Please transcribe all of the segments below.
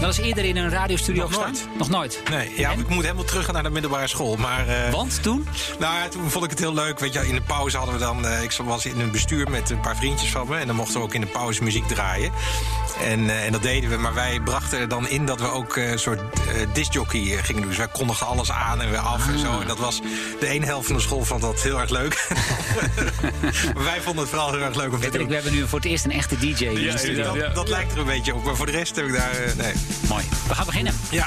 Dat is eerder in een radiostudio Nog gestaan? nooit. Nog nooit? Nee, ja, En? ik moet helemaal terug naar de middelbare school. Maar, eh, Want toen? Nou ja, toen vond ik het heel leuk. Weet je, in de pauze hadden we dan. eh, ik was in een bestuur met een paar vriendjes van me. En dan mochten we ook in de pauze muziek draaien. En, eh, en dat deden we. Maar wij brachten er dan in dat we ook een soort discjockey eh, gingen doen. Dus wij kondigden alles aan en weer af en zo. En dat was de ene helft van de school vond dat heel erg leuk. maar wij vonden het vooral heel erg leuk om te doen. we hebben nu voor het eerst een echte DJ in de studio. Dat, dat lijkt er een beetje op. Maar voor de rest heb ik daar. nee. Mooi. We gaan beginnen. Ja.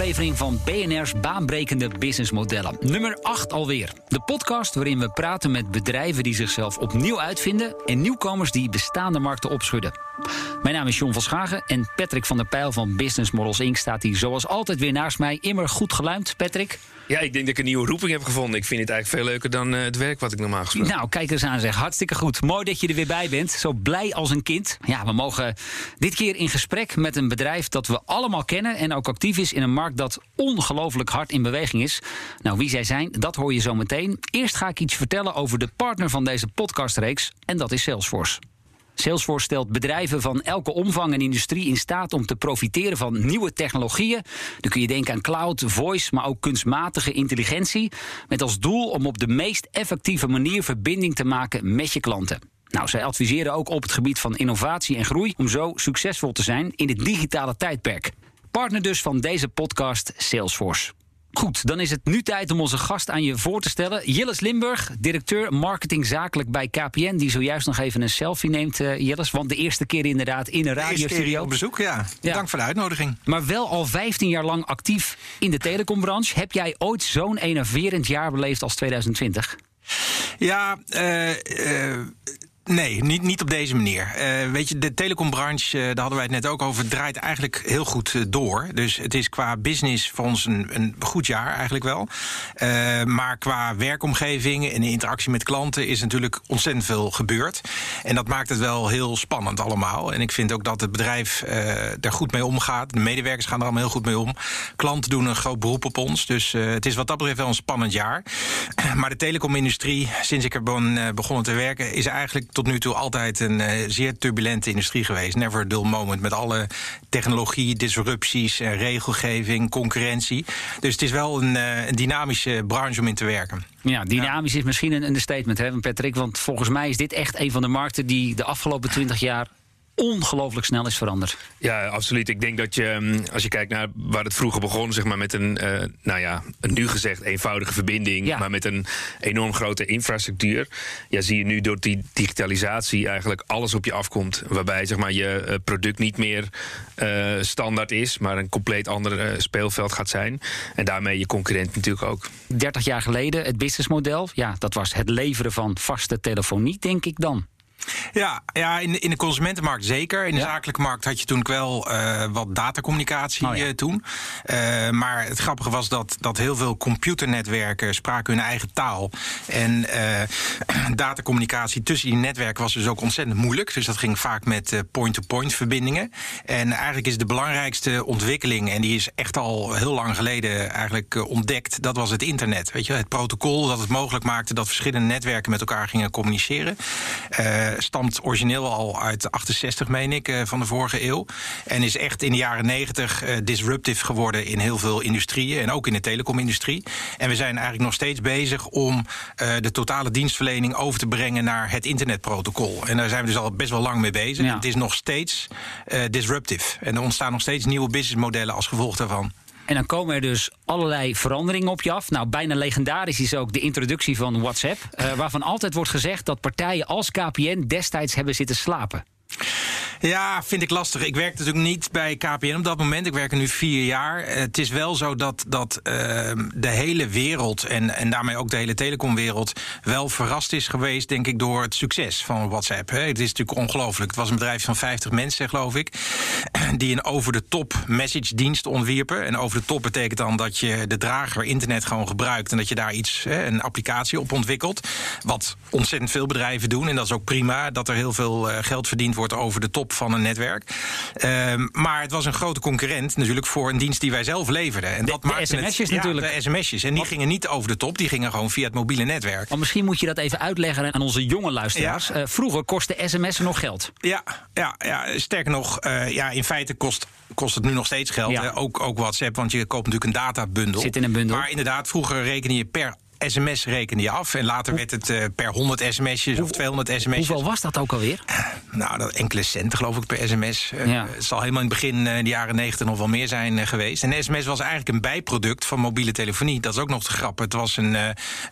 Aflevering van BNR's baanbrekende businessmodellen. Nummer 8 alweer. De podcast waarin we praten met bedrijven die zichzelf opnieuw uitvinden en nieuwkomers die bestaande markten opschudden. Mijn naam is John van Schagen en Patrick van der Pijl van Business Models Inc. staat hier zoals altijd weer naast mij. Immer goed geluimd, Patrick. Ja, ik denk dat ik een nieuwe roeping heb gevonden. Ik vind het eigenlijk veel leuker dan eh, het werk wat ik normaal gesproken Nou, kijk eens aan zeg. Hartstikke goed. Mooi dat je er weer bij bent. Zo blij als een kind. Ja, we mogen dit keer in gesprek met een bedrijf dat we allemaal kennen... en ook actief is in een markt dat ongelooflijk hard in beweging is. Nou, wie zij zijn, dat hoor je zo meteen. Eerst ga ik iets vertellen over de partner van deze podcastreeks... en dat is Salesforce. Salesforce stelt bedrijven van elke omvang en industrie in staat om te profiteren van nieuwe technologieën. Dan kun je denken aan cloud, voice, maar ook kunstmatige intelligentie. Met als doel om op de meest effectieve manier verbinding te maken met je klanten. Nou, zij adviseren ook op het gebied van innovatie en groei om zo succesvol te zijn in het digitale tijdperk. Partner dus van deze podcast Salesforce. Goed, dan is het nu tijd om onze gast aan je voor te stellen. Jilles Limburg, directeur marketing zakelijk bij KPN... die zojuist nog even een selfie neemt, eh Jilles. Want de eerste keer inderdaad in een radiostudio. op bezoek, ja. Ja. Dank voor de uitnodiging. Maar wel al 15 jaar lang actief in de telecombranche. Heb jij ooit zo'n enerverend jaar beleefd als 2020? Ja, eh, eh, nee, niet, niet op deze manier. Eh, weet je, de telecombranche, eh, daar hadden wij het net ook over, draait eigenlijk heel goed eh, door. Dus het is qua business voor ons een, een goed jaar eigenlijk wel. Maar qua werkomgeving en interactie met klanten is natuurlijk ontzettend veel gebeurd. En dat maakt het wel heel spannend allemaal. En ik vind ook dat het bedrijf er goed mee omgaat. De medewerkers gaan er allemaal heel goed mee om. Klanten doen een groot beroep op ons. Dus het is wat dat betreft wel een spannend jaar. Maar de telecomindustrie, sinds ik er ben begonnen te werken, is eigenlijk tot nu toe altijd een eh, zeer turbulente industrie geweest. Never a dull moment. Met alle technologie, disrupties, en regelgeving, concurrentie. Dus het is wel een, eh, een dynamische branche om in te werken. Ja, dynamisch is misschien een understatement, hè, Patrick? Want volgens mij is dit echt een van de markten die de afgelopen 20 jaar ongelooflijk snel is veranderd. Ja, absoluut. Ik denk dat je, mm, als je kijkt naar waar het vroeger begon, zeg maar met een, eh, nou ja, een nu gezegd eenvoudige verbinding, Ja. maar met een enorm grote infrastructuur. Ja, zie je nu door die digitalisatie eigenlijk alles op je afkomt. Waarbij zeg maar, je eh, product niet meer eh, standaard is, maar een compleet ander speelveld gaat zijn. En daarmee je concurrent natuurlijk ook. 30 jaar geleden, het businessmodel, ja, dat was het leveren van vaste telefonie, denk ik dan. Ja, ja in, de, in de consumentenmarkt zeker. In de Ja. zakelijke markt had je toen wel eh, wat datacommunicatie Oh ja. eh, toen. Eh, maar het grappige was dat, dat heel veel computernetwerken spraken hun eigen taal. En datacommunicatie tussen die netwerken was dus ook ontzettend moeilijk. Dus dat ging vaak met point-to-point verbindingen. En eigenlijk is de belangrijkste ontwikkeling, en die is echt al heel lang geleden eigenlijk ontdekt, dat was het internet. Weet je, het protocol dat het mogelijk maakte dat verschillende netwerken met elkaar gingen communiceren. Eh, stamt origineel al uit 68, meen ik, eh, van de vorige eeuw. En is echt in de jaren 90 eh, disruptive geworden in heel veel industrieën. En ook in de telecomindustrie. En we zijn eigenlijk nog steeds bezig om eh, de totale dienstverlening over te brengen naar het internetprotocol. En daar zijn we dus al best wel lang mee bezig. Ja. Het is nog steeds eh, disruptive. En er ontstaan nog steeds nieuwe businessmodellen als gevolg daarvan. En dan komen er dus allerlei veranderingen op je af. Nou, bijna legendarisch is ook de introductie van WhatsApp. eh, waarvan altijd wordt gezegd dat partijen als KPN destijds hebben zitten slapen. Ja, vind ik lastig. Ik werk natuurlijk niet bij KPN op dat moment. Ik werk er nu vier jaar. Het is wel zo dat, dat uh, de hele wereld en, en daarmee ook de hele telecomwereld wel verrast is geweest, denk ik, door het succes van WhatsApp. Het is natuurlijk ongelooflijk. Het was een bedrijf van 50 mensen, geloof ik, die een over-de-top message dienst ontwierpen. En over-de-top betekent dan dat je de drager internet gewoon gebruikt en dat je daar iets, een applicatie op ontwikkelt. Wat ontzettend veel bedrijven doen. En dat is ook prima dat er heel veel eh, geld verdiend wordt over de top van een netwerk. Um, maar het was een grote concurrent natuurlijk voor een dienst die wij zelf leverden. En de, dat de sms'jes natuurlijk. Ja, de sms'jes. En die gingen niet over de top, die gingen gewoon via het mobiele netwerk. Maar misschien moet je dat even uitleggen aan onze jonge luisteraars. Ja. Uh, vroeger kostte sms'en nog geld. Ja, ja, ja sterker nog, uh, ja, in feite kost kost het nu nog steeds geld. Ja. Ook, ook WhatsApp, want je koopt natuurlijk een databundel. Zit in een bundel. Maar inderdaad, vroeger reken je per sms rekende je af. En later werd het uh, per 100 sms'jes of 200 sms'jes. Hoeveel was dat ook alweer? Nou, dat enkele centen geloof ik per sms. Uh, ja. Het zal helemaal in het begin, uh, de jaren 90, nog wel meer zijn geweest. En sms was eigenlijk een bijproduct van mobiele telefonie. Dat is ook nog te grappen. Het was een,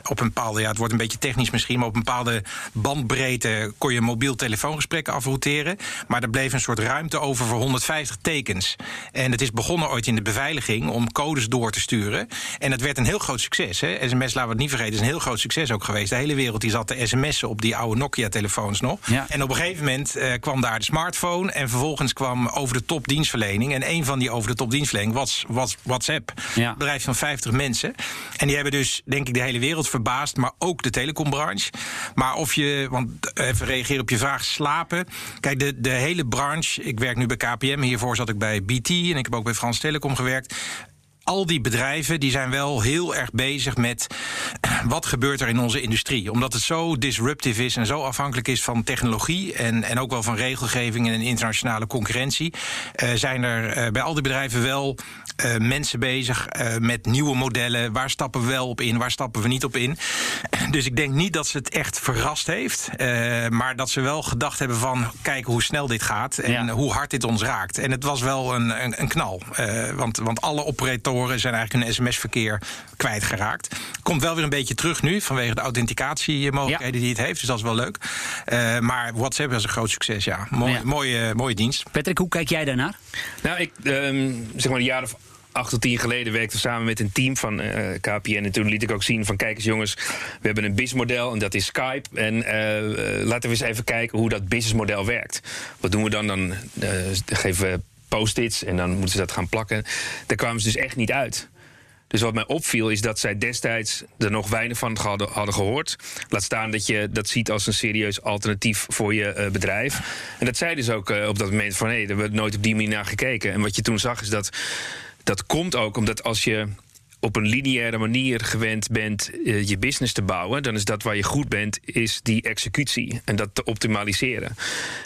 op een bepaalde, ja, het wordt een beetje technisch misschien, maar op een bepaalde bandbreedte kon je mobiel telefoongesprekken afrouteren. Maar er bleef een soort ruimte over voor 150 tekens. En het is begonnen ooit in de beveiliging om codes door te sturen. En het werd een heel groot succes. Hè? SMS, laten we niet vergeten, is een heel groot succes ook geweest. De hele wereld die zat te sms'en op die oude Nokia-telefoons nog. Ja. En op een gegeven moment uh, kwam daar de smartphone... en vervolgens kwam over de top dienstverlening. En een van die over de top dienstverlening was, was WhatsApp. Ja. Een bedrijf van 50 mensen. En die hebben dus, denk ik, de hele wereld verbaasd... maar ook de telecombranche. Maar of je, want even reageren op je vraag, slapen... Kijk, de, de hele branche, ik werk nu bij KPM... hiervoor zat ik bij BT en ik heb ook bij Frans Telecom gewerkt al die bedrijven die zijn wel heel erg bezig met wat gebeurt er in onze industrie. Omdat het zo disruptief is en zo afhankelijk is van technologie en, en ook wel van regelgeving en internationale concurrentie, uh, zijn er uh, bij al die bedrijven wel uh, mensen bezig met nieuwe modellen. Waar stappen we wel op in, waar stappen we niet op in. Dus ik denk niet dat ze het echt verrast heeft, maar dat ze wel gedacht hebben van kijken hoe snel dit gaat en ja. hoe hard dit ons raakt. En het was wel een, een, een knal, want, want alle operatoren zijn eigenlijk hun sms-verkeer kwijtgeraakt. Komt wel weer een beetje terug nu vanwege de authenticatiemogelijkheden ja. die het heeft. Dus dat is wel leuk. Uh, maar WhatsApp was een groot succes, ja. Mooi, ja. Mooie, mooie dienst. Patrick, hoe kijk jij daarnaar? Nou, ik, um, zeg maar een jaar of acht tot tien geleden werkte we samen met een team van uh, KPN. En toen liet ik ook zien van kijk eens jongens, we hebben een businessmodel en dat is Skype. En uh, laten we eens even kijken hoe dat businessmodel werkt. Wat doen we dan? Dan geven we post-its en dan moeten ze dat gaan plakken. Daar kwamen ze dus echt niet uit. Dus wat mij opviel is dat zij destijds er nog weinig van hadden, hadden gehoord. Laat staan dat je dat ziet als een serieus alternatief voor je uh, bedrijf. En dat zeiden ze ook uh, op dat moment van hé, hey, daar hebben nooit op die manier naar gekeken. En wat je toen zag is dat dat komt ook omdat als je op een lineaire manier gewend bent uh, je business te bouwen, dan is dat waar je goed bent, is die executie en dat te optimaliseren.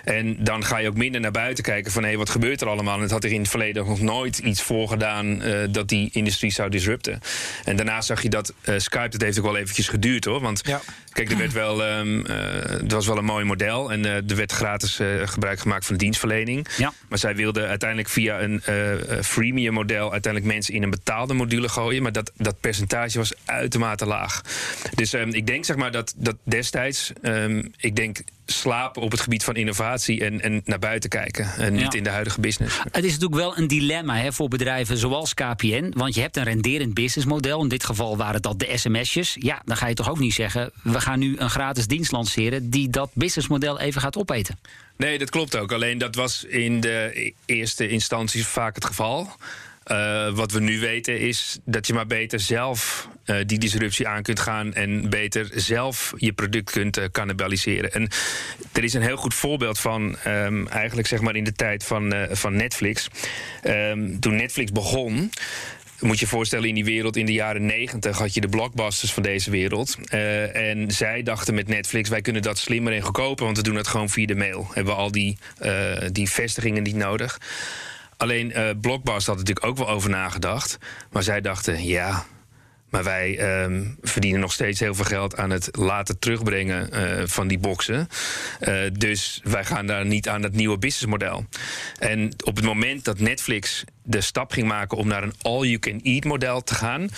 En dan ga je ook minder naar buiten kijken van hé, hey, wat gebeurt er allemaal? En het had er in het verleden nog nooit iets voor gedaan uh, dat die industrie zou disrupten. En daarna zag je dat uh, Skype, dat heeft ook wel eventjes geduurd hoor. Want ja. kijk, er werd wel, um, het was wel een mooi model en er werd gratis gebruik gemaakt van de dienstverlening. Ja. Maar zij wilden uiteindelijk via een freemium model uiteindelijk mensen in een betaalde module gooien maar dat, dat percentage was uitermate laag. Dus um, ik denk zeg maar dat, dat destijds, um, ik denk slapen op het gebied van innovatie en, en naar buiten kijken. En niet in de huidige business. Het is natuurlijk wel een dilemma hè, voor bedrijven zoals KPN. Want je hebt een renderend businessmodel. In dit geval waren dat de sms'jes. Ja, dan ga je toch ook niet zeggen... we gaan nu een gratis dienst lanceren... die dat businessmodel even gaat opeten. Nee, dat klopt ook. Alleen dat was in de eerste instantie vaak het geval. Uh, wat we nu weten is dat je maar beter zelf uh, die disruptie aan kunt gaan en beter zelf je product kunt uh, cannibaliseren. En er is een heel goed voorbeeld van, um, eigenlijk zeg maar in de tijd van, van Netflix. Um, toen Netflix begon, moet je je voorstellen, in die wereld in de jaren negentig had je de blockbusters van deze wereld. En zij dachten met Netflix, wij kunnen dat slimmer en goedkoper, want we doen het gewoon via de mail. Hebben we al die, die vestigingen niet nodig. Alleen uh, Blockbuster had natuurlijk ook wel over nagedacht. Maar zij dachten, ja, maar wij um, verdienen nog steeds heel veel geld aan het laten terugbrengen uh, van die boxen. Uh, dus wij gaan daar niet aan het nieuwe businessmodel. En op het moment dat Netflix de stap ging maken om naar een all-you-can-eat model te gaan,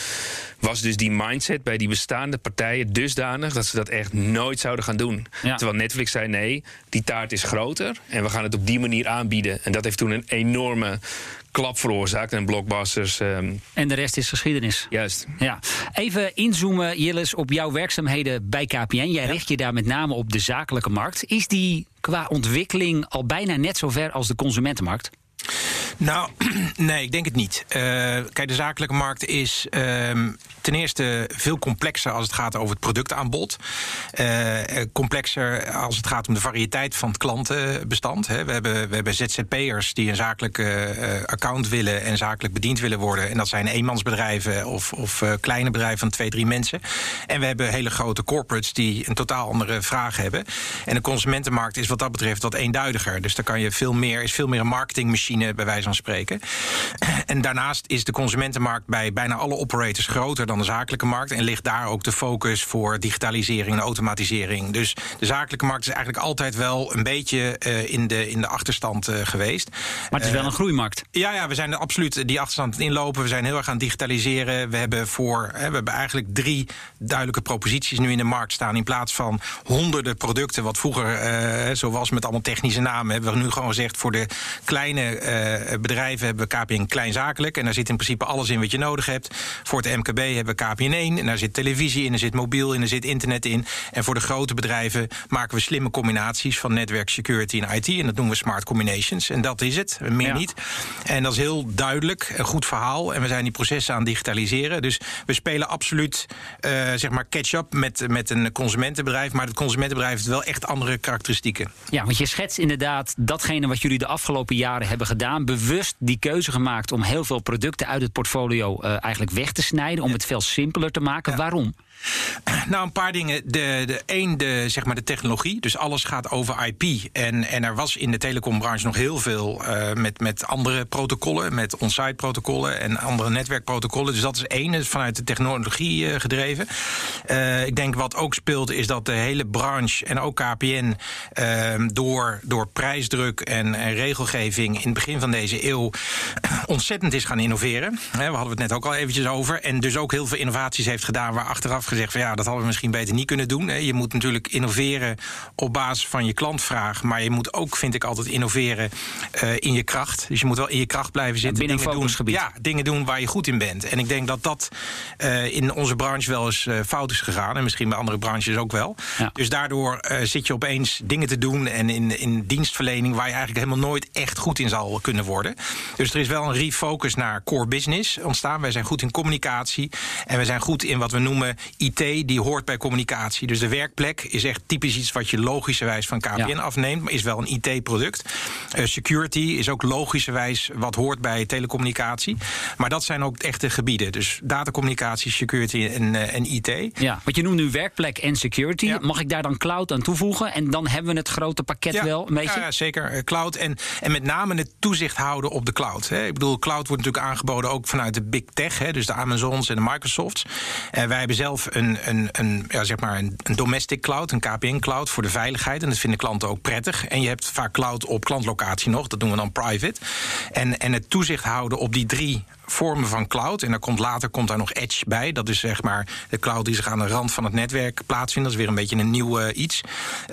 was dus die mindset bij die bestaande partijen dusdanig dat ze dat echt nooit zouden gaan doen. Terwijl Netflix zei: nee, die taart is groter en we gaan het op die manier aanbieden. En dat heeft toen een enorme klap veroorzaakt en blockbusters. Ehm, en de rest is geschiedenis. Juist. Ja. Even inzoomen, Jillis, op jouw werkzaamheden bij KPN. Jij richt je daar met name op de zakelijke markt. Is die qua ontwikkeling al bijna net zo ver als de consumentenmarkt? Nou, nee, ik denk het niet. Uh, kijk, de zakelijke markt is uh, ten eerste veel complexer als het gaat over het productaanbod. Uh, complexer als het gaat om de variëteit van het klantenbestand. Hè. We, hebben, we hebben ZZP'ers die een zakelijk account willen en zakelijk bediend willen worden. En dat zijn eenmansbedrijven of, of kleine bedrijven van twee, drie mensen. En we hebben hele grote corporates die een totaal andere vraag hebben. En de consumentenmarkt is wat dat betreft wat eenduidiger. Dus daar kan je veel meer, is veel meer een marketingmachine bij wijze van spreken. En daarnaast is de consumentenmarkt bij bijna alle operators groter dan de zakelijke markt. En ligt daar ook de focus voor digitalisering en automatisering. Dus de zakelijke markt is eigenlijk altijd wel een beetje uh, in, de, in de achterstand uh, geweest. Maar het is wel een groeimarkt. Ja, ja, we zijn er absoluut die achterstand inlopen. We zijn heel erg aan het digitaliseren. We hebben, voor, hè, we hebben eigenlijk drie duidelijke proposities nu in de markt staan. In plaats van honderden producten, wat vroeger uh, zo was met allemaal technische namen, hebben we nu gewoon gezegd voor de kleine bedrijven hebben we KPN kleinzakelijk. En daar zit in principe alles in wat je nodig hebt. Voor het MKB hebben we KPN 1. En daar zit televisie in, er zit mobiel in, er zit internet in. En voor de grote bedrijven maken we slimme combinaties van netwerk, security en IT. En dat noemen we smart combinations. En dat is het, meer niet. En dat is heel duidelijk, een goed verhaal. En we zijn die processen aan het digitaliseren. Dus we spelen absoluut uh, zeg maar catch-up met, met een consumentenbedrijf. Maar het consumentenbedrijf heeft wel echt andere karakteristieken. Ja, want je schetst inderdaad datgene wat jullie de afgelopen jaren hebben gedaan. Bewust die keuze gemaakt om heel veel producten uit het portfolio uh, eigenlijk weg te snijden. Om het veel simpeler te maken. Waarom? Nou, een paar dingen. De, de, één, de, zeg maar de technologie. Dus alles gaat over IP. En, en er was in de telecombranche nog heel veel uh, met, met andere protocollen. Met on-site protocollen en andere netwerkprotocollen. Dus dat is één, vanuit de technologie uh, gedreven. Uh, ik denk wat ook speelt is dat de hele branche en ook KPN... door, door prijsdruk en, en, regelgeving in het begin van deze eeuw... ontzettend is gaan innoveren. we hadden het net ook al eventjes over. En dus ook heel veel innovaties heeft gedaan waar achteraf gezegd van ja, dat hadden we misschien beter niet kunnen doen. Je moet natuurlijk innoveren op basis van je klantvraag. Maar je moet ook, vind ik, altijd innoveren uh, in je kracht. Dus je moet wel in je kracht blijven zitten. Binnen dingen doen, ja, dingen doen waar je goed in bent. En ik denk dat dat uh, in onze branche wel eens uh, fout is gegaan. En misschien bij andere branches ook wel. Ja. Dus daardoor zit je opeens dingen te doen en in, in dienstverlening waar je eigenlijk helemaal nooit echt goed in zal kunnen worden. Dus er is wel een refocus naar core business ontstaan. Wij zijn goed in communicatie en we zijn goed in wat we noemen IT die hoort bij communicatie. Dus de werkplek is echt typisch iets wat je logischerwijs van KPN ja. afneemt, maar is wel een IT-product. Uh, security is ook logischerwijs wat hoort bij telecommunicatie. Maar dat zijn ook echte gebieden. Dus datacommunicatie, security en, uh, en IT. Ja, want je noemt nu werkplek en security. Ja. Mag ik daar dan cloud aan toevoegen? En dan hebben we het grote pakket ja. wel een beetje? Ja, zeker. Uh, cloud en, en met name het toezicht houden op de cloud. Hè. Ik bedoel, cloud wordt natuurlijk aangeboden ook vanuit de big tech. Hè, dus de Amazons en de Microsofts. En wij hebben zelf een, een, een, ja, zeg maar een, een domestic cloud, een KPN-cloud voor de veiligheid. En dat vinden klanten ook prettig. En je hebt vaak cloud op klantlocatie nog, dat doen we dan private. En, en het toezicht houden op die drie vormen van cloud. En daar komt later komt daar nog Edge bij. Dat is zeg maar de cloud die zich aan de rand van het netwerk plaatsvindt. Dat is weer een beetje een nieuw uh, iets.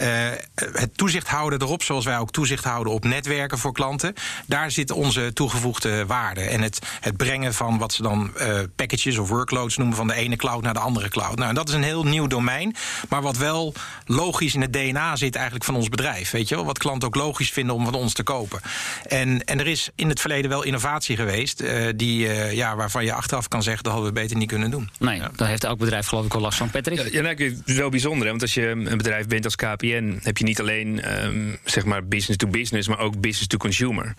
Uh, het toezicht houden erop, zoals wij ook toezicht houden op netwerken voor klanten. Daar zit onze toegevoegde waarde. En het, het brengen van wat ze dan uh, packages of workloads noemen van de ene cloud naar de andere cloud. Nou, dat is een heel nieuw domein. Maar wat wel logisch in het DNA zit eigenlijk van ons bedrijf. Weet je wel? Wat klanten ook logisch vinden om van ons te kopen. En, en er is in het verleden wel innovatie geweest. die uh, ja, waarvan je achteraf kan zeggen... dat hadden we beter niet kunnen doen. Nee, ja. daar heeft elk bedrijf geloof ik wel last van. Patrick? Ja, ja nou, zo bijzonder. Hè? Want als je een bedrijf bent als KPN... heb je niet alleen um, zeg maar business to business... maar ook business to consumer.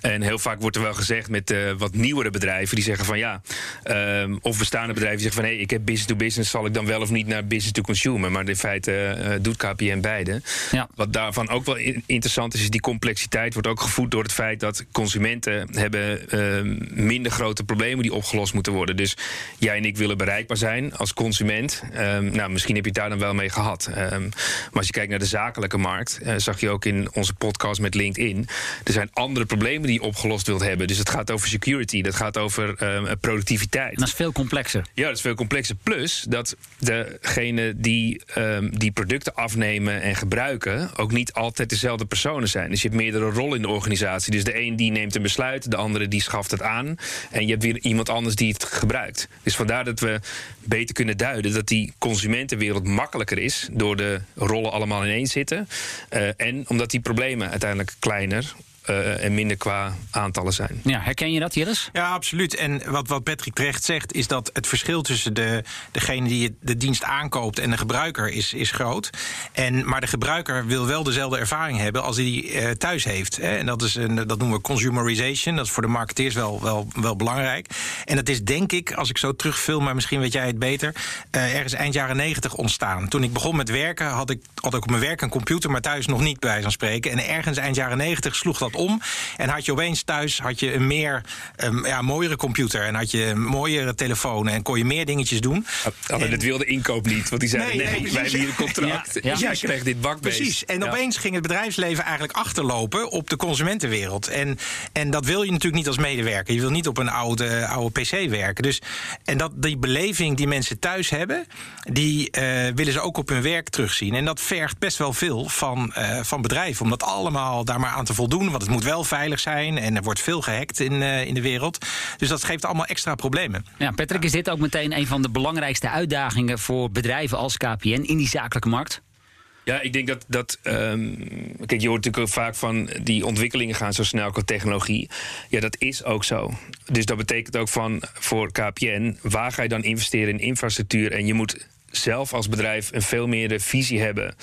En heel vaak wordt er wel gezegd met uh, wat nieuwere bedrijven... die zeggen van ja... Um, of bestaande bedrijven zeggen van... hé, hey, ik heb business to business... zal ik dan wel of niet naar business to consumer? Maar in feite uh, doet KPN beide. Ja. Wat daarvan ook wel interessant is... is die complexiteit wordt ook gevoed door het feit... dat consumenten hebben uh, minder grote problemen die opgelost moeten worden. Dus jij en ik willen bereikbaar zijn als consument. Ehm, nou, misschien heb je het daar dan wel mee gehad. Ehm, maar als je kijkt naar de zakelijke markt, uh, zag je ook in onze podcast met LinkedIn. Er zijn andere problemen die je opgelost wilt hebben. Dus het gaat over security, dat gaat over ehm, productiviteit. dat is veel complexer. Ja, dat is veel complexer. Plus dat degene die die producten afnemen en gebruiken ook niet altijd dezelfde personen zijn. Dus je hebt meerdere rollen in de organisatie. Dus de een die neemt een besluit, de andere die schaft het aan. En je hebt weer iemand anders die het gebruikt. Dus vandaar dat we beter kunnen duiden dat die consumentenwereld makkelijker is door de rollen allemaal ineens zitten. Uh, en omdat die problemen uiteindelijk kleiner uh, en minder qua aantallen zijn. Ja, herken je dat, Jillis? Ja, absoluut. En wat, wat Patrick terecht zegt, is dat het verschil tussen de, degene die de dienst aankoopt en de gebruiker is, is groot. En, maar de gebruiker wil wel dezelfde ervaring hebben als hij die uh, thuis heeft. Hè. En dat, is een, dat noemen we consumerization. Dat is voor de marketeers wel, wel, wel belangrijk. En dat is denk ik, als ik zo terugfilm, maar misschien weet jij het beter, uh, ergens eind jaren negentig ontstaan. Toen ik begon met werken, had ik, had ik op mijn werk een computer, maar thuis nog niet bij van spreken. En ergens eind jaren negentig sloeg dat om. En had je opeens thuis had je een meer um, ja, mooiere computer. En had je een mooiere telefoon. En kon je meer dingetjes doen. Oh, en, dat wilde inkoop niet. Want die zeiden: nee, nee, wij hebben hier een contract. Ja, ja. Krijgt dit bakbeest. Precies. En opeens ging het bedrijfsleven eigenlijk achterlopen op de consumentenwereld. En, en dat wil je natuurlijk niet als medewerker. Je wil niet op een oude, oude PC werken. Dus, en dat, die beleving die mensen thuis hebben, die uh, willen ze ook op hun werk terugzien. En dat vergt best wel veel van, uh, van bedrijven. Om dat allemaal daar maar aan te voldoen. Want het moet wel veilig zijn en er wordt veel gehackt in, uh, in de wereld. Dus dat geeft allemaal extra problemen. Ja, Patrick, is dit ook meteen een van de belangrijkste uitdagingen voor bedrijven als KPN in die zakelijke markt? Ja, ik denk dat. dat um, kijk, je hoort natuurlijk ook vaak van die ontwikkelingen gaan zo snel qua technologie. Ja, dat is ook zo. Dus dat betekent ook van voor KPN, waar ga je dan investeren in infrastructuur? En je moet zelf als bedrijf een veel meer visie hebben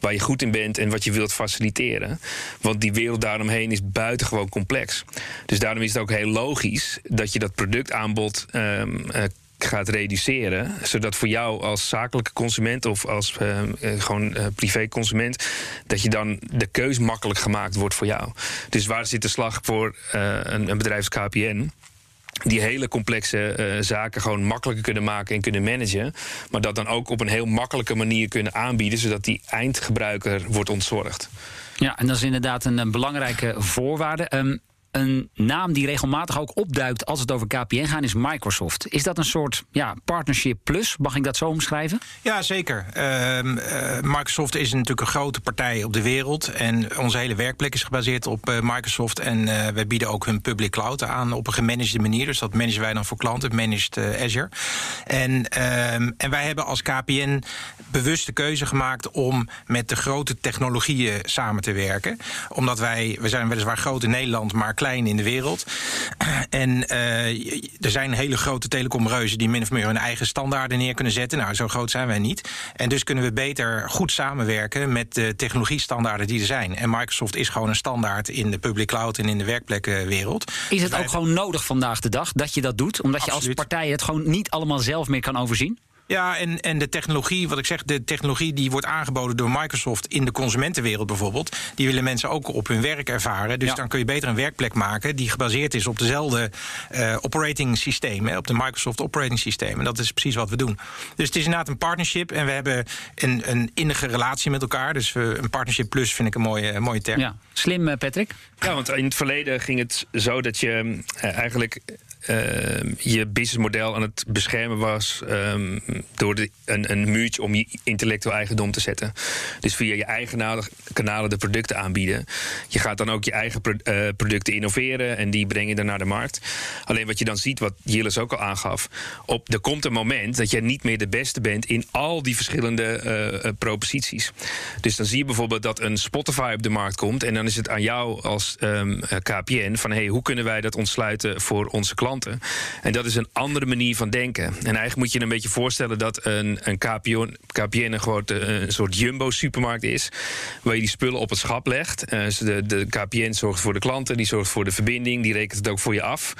waar je goed in bent en wat je wilt faciliteren. Want die wereld daaromheen is buitengewoon complex. Dus daarom is het ook heel logisch dat je dat productaanbod um, uh, gaat reduceren. Zodat voor jou als zakelijke consument of als uh, gewoon uh, privéconsument... dat je dan de keus makkelijk gemaakt wordt voor jou. Dus waar zit de slag voor een, een bedrijf als KPN die hele complexe uh, zaken gewoon makkelijker kunnen maken en kunnen managen. Maar dat dan ook op een heel makkelijke manier kunnen aanbieden, zodat die eindgebruiker wordt ontzorgd. Ja, en dat is inderdaad een, een belangrijke voorwaarde. Um, een naam die regelmatig ook opduikt als het over KPN gaat, is Microsoft. Is dat een soort ja, partnership plus? Mag ik dat zo omschrijven? Ja, zeker. Uh, uh, Microsoft is natuurlijk een grote partij op de wereld. En onze hele werkplek is gebaseerd op uh, Microsoft. En uh, wij bieden ook hun public cloud aan op een gemanagede manier. Dus dat managen wij dan voor klanten, managed Azure. En, ehm, en wij hebben als KPN bewust de keuze gemaakt om met de grote technologieën samen te werken. Omdat wij, we zijn weliswaar groot in Nederland, maar klein in de wereld. En uh, er zijn hele grote telecomreuzen die min of meer hun eigen standaarden neer kunnen zetten. Nou, zo groot zijn wij niet. En dus kunnen we beter goed samenwerken met de technologiestandaarden die er zijn. En Microsoft is gewoon een standaard in de public cloud en in de werkplekkenwereld. Is het ook gewoon nodig vandaag de dag dat je dat doet? Omdat je als partij het gewoon niet allemaal zelf meer kan overzien? Ja, en, en de technologie, wat ik zeg, de technologie die wordt aangeboden door Microsoft in de consumentenwereld bijvoorbeeld, die willen mensen ook op hun werk ervaren. Dus dan kun je beter een werkplek maken die gebaseerd is op dezelfde uh, operating systemen, op de Microsoft operating systeem. En dat is precies wat we doen. Dus het is inderdaad een partnership en we hebben een, een innige relatie met elkaar. Dus we, een partnership plus vind ik een mooie, een mooie term. Ja. Slim, uh, Patrick? Ja, want in het verleden ging het zo dat je uh, eigenlijk je businessmodel aan het beschermen was um, door een, een muurtje om je intellectueel eigendom te zetten. Dus via je eigen kanalen de producten aanbieden. Je gaat dan ook je eigen uh, producten innoveren en die breng je dan naar de markt. Alleen wat je dan ziet, wat Jillis ook al aangaf, op, er komt een moment dat je niet meer de beste bent in al die verschillende uh, proposities. Dus dan zie je bijvoorbeeld dat een Spotify op de markt komt en dan is het aan jou als um, KPN van hey, hoe kunnen wij dat ontsluiten voor onze klanten? En dat is een andere manier van denken. En eigenlijk moet je een beetje voorstellen dat een, een KPN, KPN een, eh, een soort jumbo-supermarkt is. Waar je die spullen op het schap legt. Uh, de, de KPN zorgt voor de klanten, die zorgt voor de verbinding, die rekent het ook voor je af.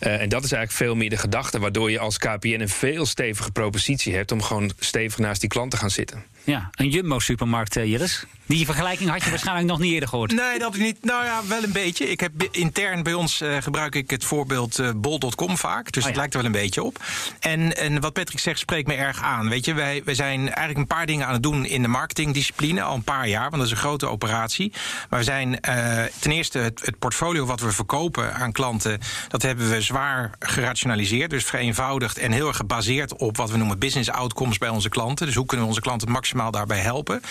Uh, en dat is eigenlijk veel meer de gedachte, waardoor je als KPN een veel stevige propositie hebt om gewoon stevig naast die klant te gaan zitten. Ja, een Jumbo-supermarkt, uh, Jillis. Die vergelijking had je waarschijnlijk nog niet eerder gehoord. Nee, dat ik niet. Nou ja, wel een beetje. Ik heb intern bij ons uh, gebruik ik het voorbeeld uh, bol.com vaak. Dus oh, het lijkt er wel een beetje op. En, en wat Patrick zegt, spreekt me erg aan. Weet je, wij, wij zijn eigenlijk een paar dingen aan het doen in de marketingdiscipline al een paar jaar. Want dat is een grote operatie. Maar we zijn ten eerste het, het, portfolio wat we verkopen aan klanten. Dat hebben we zwaar gerationaliseerd. Dus vereenvoudigd en heel erg gebaseerd op wat we noemen business outcomes bij onze klanten. Dus hoe kunnen we onze klanten maximaal daarbij helpen.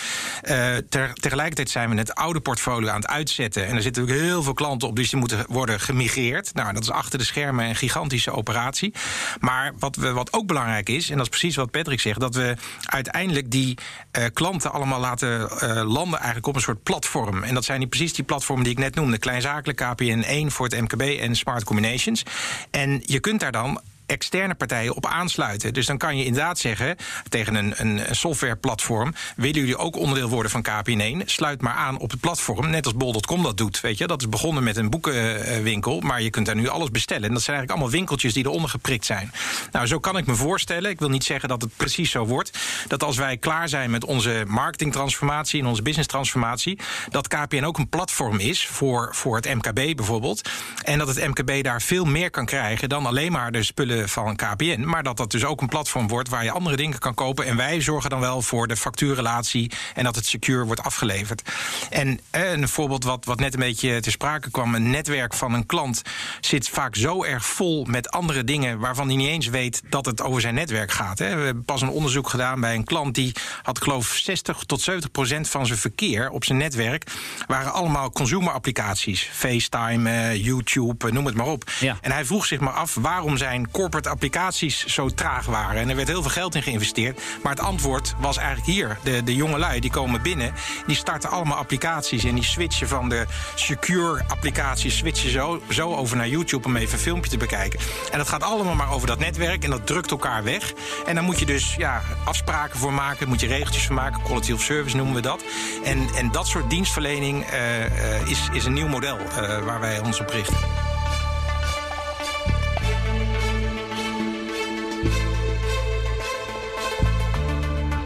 Uh, ter, tegelijkertijd zijn we het oude portfolio aan het uitzetten. En er zitten natuurlijk heel veel klanten op, dus die moeten worden gemigreerd. Nou, dat is achter de schermen een gigantische operatie. Maar wat, we, wat ook belangrijk is, en dat is precies wat Patrick zegt, dat we uiteindelijk die uh, klanten allemaal laten uh, landen eigenlijk op een soort platform. En dat zijn die, precies die platformen die ik net noemde: kleinzakelijk, KPN 1 voor het MKB en Smart Combinations. En je kunt daar dan externe partijen op aansluiten. Dus dan kan je inderdaad zeggen tegen een, een softwareplatform: willen jullie ook onderdeel worden van KPN1? Sluit maar aan op het platform, net als bol.com dat doet. Weet je, dat is begonnen met een boekenwinkel, maar je kunt daar nu alles bestellen. En dat zijn eigenlijk allemaal winkeltjes die eronder geprikt zijn. Nou, zo kan ik me voorstellen. Ik wil niet zeggen dat het precies zo wordt. Dat als wij klaar zijn met onze marketingtransformatie en onze business-transformatie, dat KPN ook een platform is voor, voor het MKB bijvoorbeeld. En dat het MKB daar veel meer kan krijgen dan alleen maar de spullen van KPN. Maar dat dat dus ook een platform wordt waar je andere dingen kan kopen. En wij zorgen dan wel voor de factuurrelatie en dat het secure wordt afgeleverd. En eh, een voorbeeld wat, wat net een beetje te sprake kwam: een netwerk van een klant zit vaak zo erg vol met andere dingen waarvan hij niet eens weet dat het over zijn netwerk gaat. Hè. We hebben pas een onderzoek gedaan bij een klant die had, geloof 60 tot 70 procent van zijn verkeer op zijn netwerk waren allemaal consumer applicaties. FaceTime, eh, YouTube, noem het maar op. Ja. En hij vroeg zich maar af waarom zijn corporate applicaties zo traag waren. En er werd heel veel geld in geïnvesteerd. Maar het antwoord was eigenlijk hier. De, de jonge lui die komen binnen, die starten allemaal applicaties. En die switchen van de secure applicaties, switchen zo, zo over naar YouTube om even een filmpje te bekijken. En dat gaat allemaal maar over dat netwerk en dat drukt elkaar weg. En dan moet je dus ja, afspraken voor maken, moet je regeltjes voor maken. Quality of service noemen we dat. En, en dat soort dienstverlening uh, uh, is, is een nieuw model uh, waar wij ons op richten.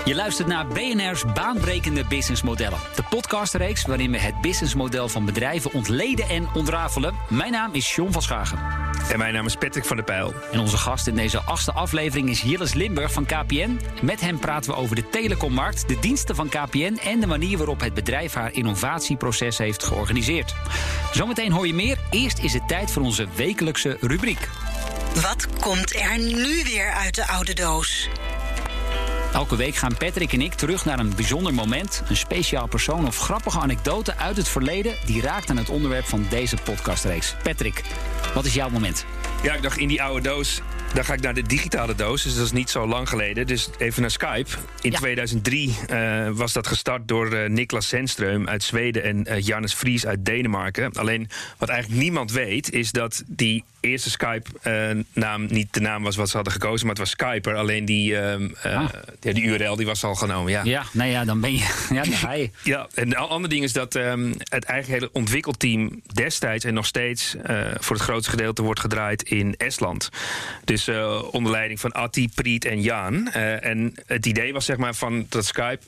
Je luistert naar BNR's baanbrekende businessmodellen. De podcastreeks waarin we het businessmodel van bedrijven ontleden en ontrafelen. Mijn naam is John van Schagen. En mijn naam is Patrick van der Pijl. En onze gast in deze achtste aflevering is Jilles Limburg van KPN. Met hem praten we over de telecommarkt, de diensten van KPN en de manier waarop het bedrijf haar innovatieproces heeft georganiseerd. Zometeen hoor je meer. Eerst is het tijd voor onze wekelijkse rubriek. Wat komt er nu weer uit de oude doos? Elke week gaan Patrick en ik terug naar een bijzonder moment, een speciaal persoon of grappige anekdote uit het verleden die raakt aan het onderwerp van deze podcastreeks. Patrick, wat is jouw moment? Ja, ik dacht in die oude doos dan ga ik naar de digitale doos, dus dat is niet zo lang geleden. Dus even naar Skype. In 2003 uh, was dat gestart door uh, Niklas Zennström uit Zweden en uh, Jannes Vries uit Denemarken. Alleen wat eigenlijk niemand weet, is dat die eerste Skype-naam niet de naam was wat ze hadden gekozen, maar het was Skyper. Alleen die, ehm, ah. ja, die URL die was al genomen. Ja, ja nou ja, dan ben je. Ja, dan ga je. ja, en een ander ding is dat um, het eigen hele ontwikkelteam destijds en nog steeds voor het grootste gedeelte wordt gedraaid in Estland. Dus onder leiding van Atti, Priet en Jan. Uh, en het idee was zeg maar van dat Skype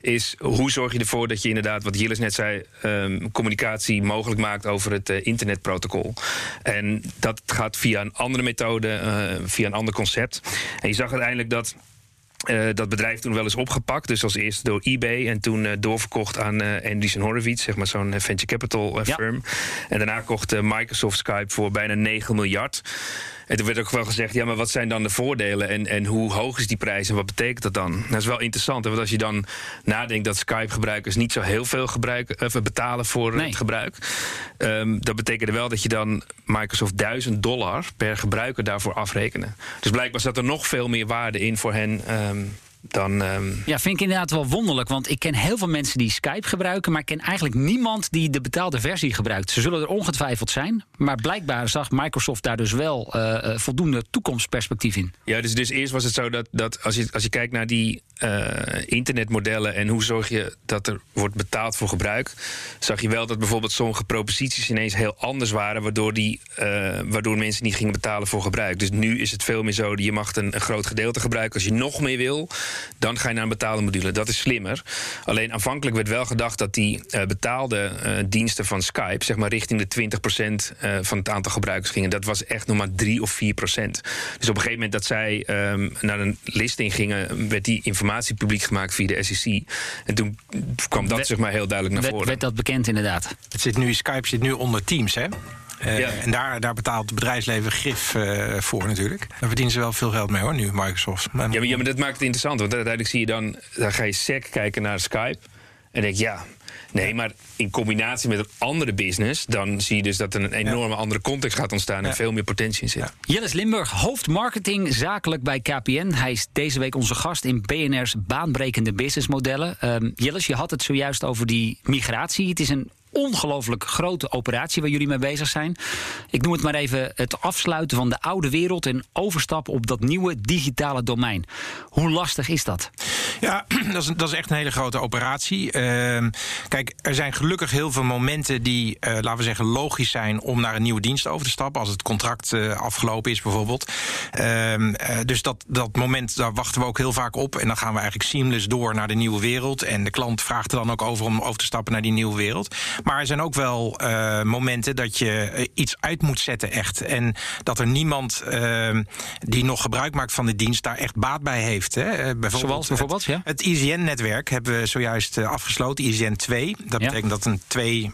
is hoe zorg je ervoor dat je inderdaad, wat Jillis net zei, um, communicatie mogelijk maakt over het uh, internetprotocol. En dat gaat via een andere methode, via een ander concept. En je zag uiteindelijk dat. Uh, dat bedrijf toen wel eens opgepakt. Dus als eerste door eBay en toen uh, doorverkocht aan uh, Andreessen Horowitz, zeg maar zo'n venture capital firm. En daarna kocht Microsoft Skype voor bijna 9 miljard. En toen werd ook wel gezegd, ja, maar wat zijn dan de voordelen en, en hoe hoog is die prijs en wat betekent dat dan? Dat is wel interessant, want als je dan nadenkt dat Skype-gebruikers niet zo heel veel gebruiken, of betalen voor het gebruik, um, dat betekende wel dat je dan Microsoft 1000 dollar per gebruiker daarvoor afrekenen. Dus blijkbaar zat er nog veel meer waarde in voor hen. Um, dan. Um... Ja, vind ik inderdaad wel wonderlijk. Want ik ken heel veel mensen die Skype gebruiken. Maar ik ken eigenlijk niemand die de betaalde versie gebruikt. Ze zullen er ongetwijfeld zijn. Maar blijkbaar zag Microsoft daar dus wel uh, voldoende toekomstperspectief in. Ja, dus, dus eerst was het zo dat, dat als, je, als je kijkt naar die uh, internetmodellen. en hoe zorg je dat er wordt betaald voor gebruik. zag je wel dat bijvoorbeeld sommige proposities ineens heel anders waren. waardoor, die, waardoor mensen niet gingen betalen voor gebruik. Dus nu is het veel meer zo. Je mag een, een groot gedeelte gebruiken als je nog meer wil. Dan ga je naar een betaalde module. Dat is slimmer. Alleen aanvankelijk werd wel gedacht dat die uh, betaalde uh, diensten van Skype, zeg maar richting de 20% uh, van het aantal gebruikers gingen. Dat was echt nog maar 3 of 4%. Dus op een gegeven moment dat zij um, naar een listing gingen, werd die informatie publiek gemaakt via de SEC. En toen kwam dat Werd- zeg maar heel duidelijk naar Werd, voren. werd dat bekend inderdaad? Het zit nu, Skype zit nu onder Teams, hè? Eh, Ja. En daar, daar betaalt het bedrijfsleven grif eh, voor natuurlijk. Daar verdienen ze wel veel geld mee hoor, nu, Microsoft. Maar, Ja maar, ja, maar dat maakt het interessant. Want uiteindelijk zie je dan, dan ga je SEC kijken naar Skype. En denk je, ja, nee, maar in combinatie met een andere business, dan zie je dus dat er een enorme andere context gaat ontstaan en Ja. veel meer potentie in zit. Ja. Jillis Limburg, hoofdmarketing zakelijk bij KPN. Hij is deze week onze gast in BNR's baanbrekende businessmodellen. Um, je had het zojuist over die migratie. Het is een ongelooflijk grote operatie waar jullie mee bezig zijn. Ik noem het maar even het afsluiten van de oude wereld en overstappen op dat nieuwe digitale domein. Hoe lastig is dat? Ja, dat is, dat is echt een hele grote operatie. Ehm, kijk, er zijn gelukkig heel veel momenten die, eh, laten we zeggen, logisch zijn om naar een nieuwe dienst over te stappen. Als het contract eh, afgelopen is, bijvoorbeeld. Ehm, eh, dus dat, dat moment, daar wachten we ook heel vaak op. En dan gaan we eigenlijk seamless door naar de nieuwe wereld. En de klant vraagt er dan ook over om over te stappen naar die nieuwe wereld. Maar er zijn ook wel eh, momenten dat je eh, iets uit moet zetten, echt. En dat er niemand ehm, die nog gebruik maakt van de dienst daar echt baat bij heeft. Hè. Eh, bijvoorbeeld Zoals bijvoorbeeld, ja? het ISN-netwerk hebben we zojuist afgesloten, ISN 2. Dat Ja. betekent dat een twee,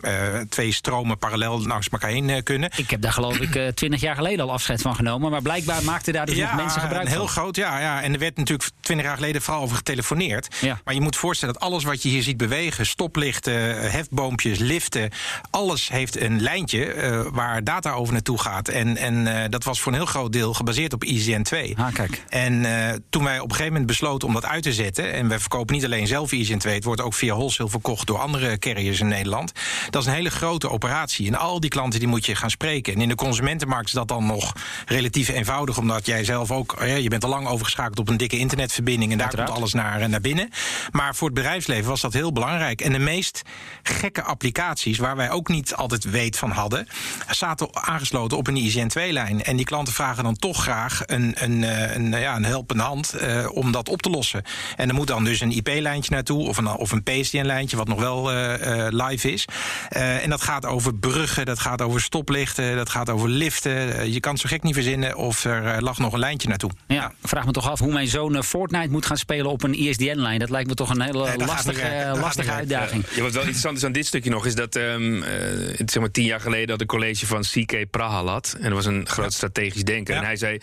twee stromen parallel langs elkaar heen kunnen. Ik heb daar geloof ik twintig jaar geleden al afscheid van genomen. Maar blijkbaar maakten daar dus nog mensen gebruik heel van. groot, ja, ja. En er werd natuurlijk twintig jaar geleden vooral over getelefoneerd. Ja. Maar je moet voorstellen dat alles wat je hier ziet bewegen, stoplichten, hefboompjes, liften, alles heeft een lijntje eh, waar data over naartoe gaat. En, en eh, dat was voor een heel groot deel gebaseerd op ISN 2. Ah, kijk. En eh, toen wij op een gegeven moment besloten om dat uit te zetten, en we verkopen niet alleen zelf ISN 2, het wordt ook via wholesale verkocht door andere carriers in Nederland. Dat is een hele grote operatie. En al die klanten die moet je gaan spreken. En in de consumentenmarkt is dat dan nog relatief eenvoudig, omdat jij zelf ook, je bent al lang overgeschakeld op een dikke internetverbinding en daar Uiteraard. komt alles naar, naar binnen. Maar voor het bedrijfsleven was dat heel belangrijk. En de meest gekke applicaties, waar wij ook niet altijd weet van hadden, zaten aangesloten op een ISN 2-lijn. En die klanten vragen dan toch graag een, een, eh, een, ja, een helpende hand eh, om dat op te lossen. En er moet dan dus een IP-lijntje naartoe of een, of een PSTN-lijntje, wat nog wel eh, eh, live is. Eh, en dat gaat over bruggen, dat gaat over stoplichten, dat gaat over liften. Je kan het zo gek niet verzinnen of er lag nog een lijntje naartoe. Ja, vraag me toch af hoe mijn zoon Fortnite moet gaan spelen op een ISDN-lijn. Dat lijkt me toch een hele Nee, lastige, lastige uitdaging. Ja, wat wel interessant is aan dit stukje nog, is dat het, zeg maar tien jaar geleden had een college van CK Prahalat. En dat was een groot strategisch denker. En hij zei: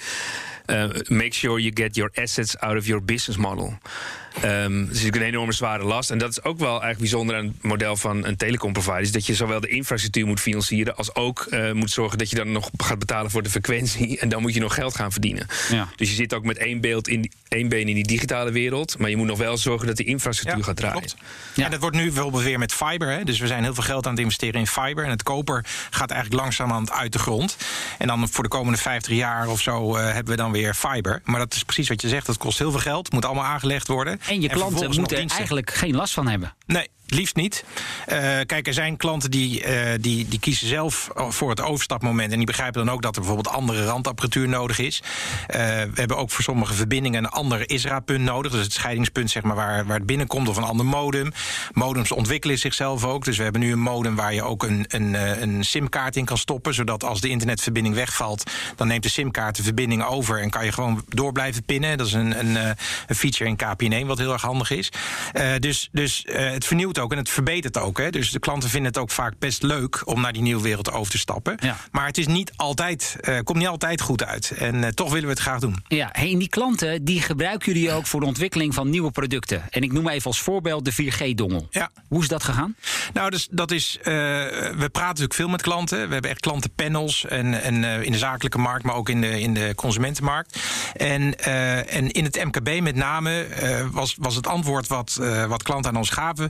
eh, Make sure you get your assets out of your business model. Ehm dat is natuurlijk een enorme zware last. En dat is ook wel eigenlijk bijzonder aan het model van een telecomprovider. Is dat je zowel de infrastructuur moet financieren. als ook eh, moet zorgen dat je dan nog gaat betalen voor de frequentie. En dan moet je nog geld gaan verdienen. Ja. Dus je zit ook met één, beeld in één been in die digitale wereld. Maar je moet nog wel zorgen dat die infrastructuur gaat draaien. Klopt. Ja. En dat wordt nu bijvoorbeeld weer met fiber. Hè? Dus we zijn heel veel geld aan het investeren in fiber. En het koper gaat eigenlijk langzamerhand uit de grond. En dan voor de komende 50 jaar of zo eh, hebben we dan weer fiber. Maar dat is precies wat je zegt. Dat kost heel veel geld. Moet allemaal aangelegd worden. En je klanten moeten er eigenlijk geen last van hebben. Nee, liefst niet. Eh, kijk, er zijn klanten die, eh, die, die kiezen zelf voor het overstapmoment. En die begrijpen dan ook dat er bijvoorbeeld andere randapparatuur nodig is. Eh, we hebben ook voor sommige verbindingen een ander ISRA-punt nodig. Dus het scheidingspunt zeg maar, waar, waar het binnenkomt of een ander modem. Modems ontwikkelen zichzelf ook. Dus we hebben nu een modem waar je ook een, een, een simkaart in kan stoppen. Zodat als de internetverbinding wegvalt, dan neemt de simkaart de verbinding over. En kan je gewoon door blijven pinnen. Dat is een, een, een feature in KPN1 wat heel erg handig is. Dus dus het vernieuwt ook en het verbetert ook. Hè. Dus de klanten vinden het ook vaak best leuk om naar die nieuwe wereld over te stappen. Ja. Maar het is niet altijd, eh, komt niet altijd goed uit. En eh, toch willen we het graag doen. Ja, hey, en die klanten die gebruiken jullie ook voor de ontwikkeling van nieuwe producten. En ik noem even als voorbeeld de 4G-dongel. Ja. Hoe is dat gegaan? Nou, dus dat is. eh, we praten natuurlijk veel met klanten. We hebben echt klantenpanels. En, en in de zakelijke markt, maar ook in de, in de consumentenmarkt. En, en in het MKB met name was, was het antwoord wat, wat klanten aan ons gaven.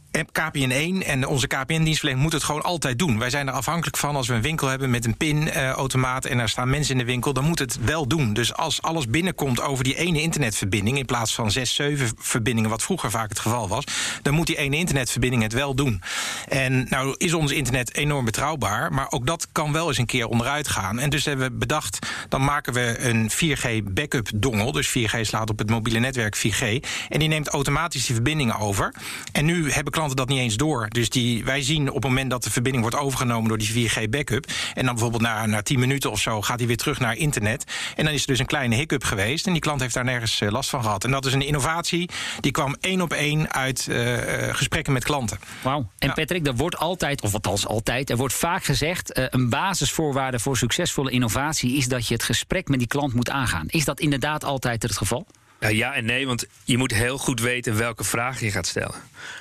KPN1 en onze KPN-dienstverlening moet het gewoon altijd doen. Wij zijn er afhankelijk van als we een winkel hebben met een pinautomaat en er staan mensen in de winkel, dan moet het wel doen. Dus als alles binnenkomt over die ene internetverbinding in plaats van zes, zeven verbindingen, wat vroeger vaak het geval was, dan moet die ene internetverbinding het wel doen. En nou is ons internet enorm betrouwbaar, maar ook dat kan wel eens een keer onderuit gaan. En dus hebben we bedacht, dan maken we een 4G backup dongel. Dus 4G slaat op het mobiele netwerk 4G. En die neemt automatisch die verbindingen over. En nu hebben klanten dat niet eens door. Dus die, wij zien op het moment dat de verbinding wordt overgenomen door die 4G backup. En dan bijvoorbeeld na, na 10 minuten of zo gaat hij weer terug naar internet. En dan is er dus een kleine hiccup geweest. En die klant heeft daar nergens eh, last van gehad. En dat is een innovatie die kwam één op één uit uh, gesprekken met klanten. Wauw. En Patrick, er wordt altijd, of althans altijd, er wordt vaak gezegd: uh, een basisvoorwaarde voor succesvolle innovatie is dat je het gesprek met die klant moet aangaan. Is dat inderdaad altijd het geval? Ja en nee, want je moet heel goed weten welke vraag je gaat stellen.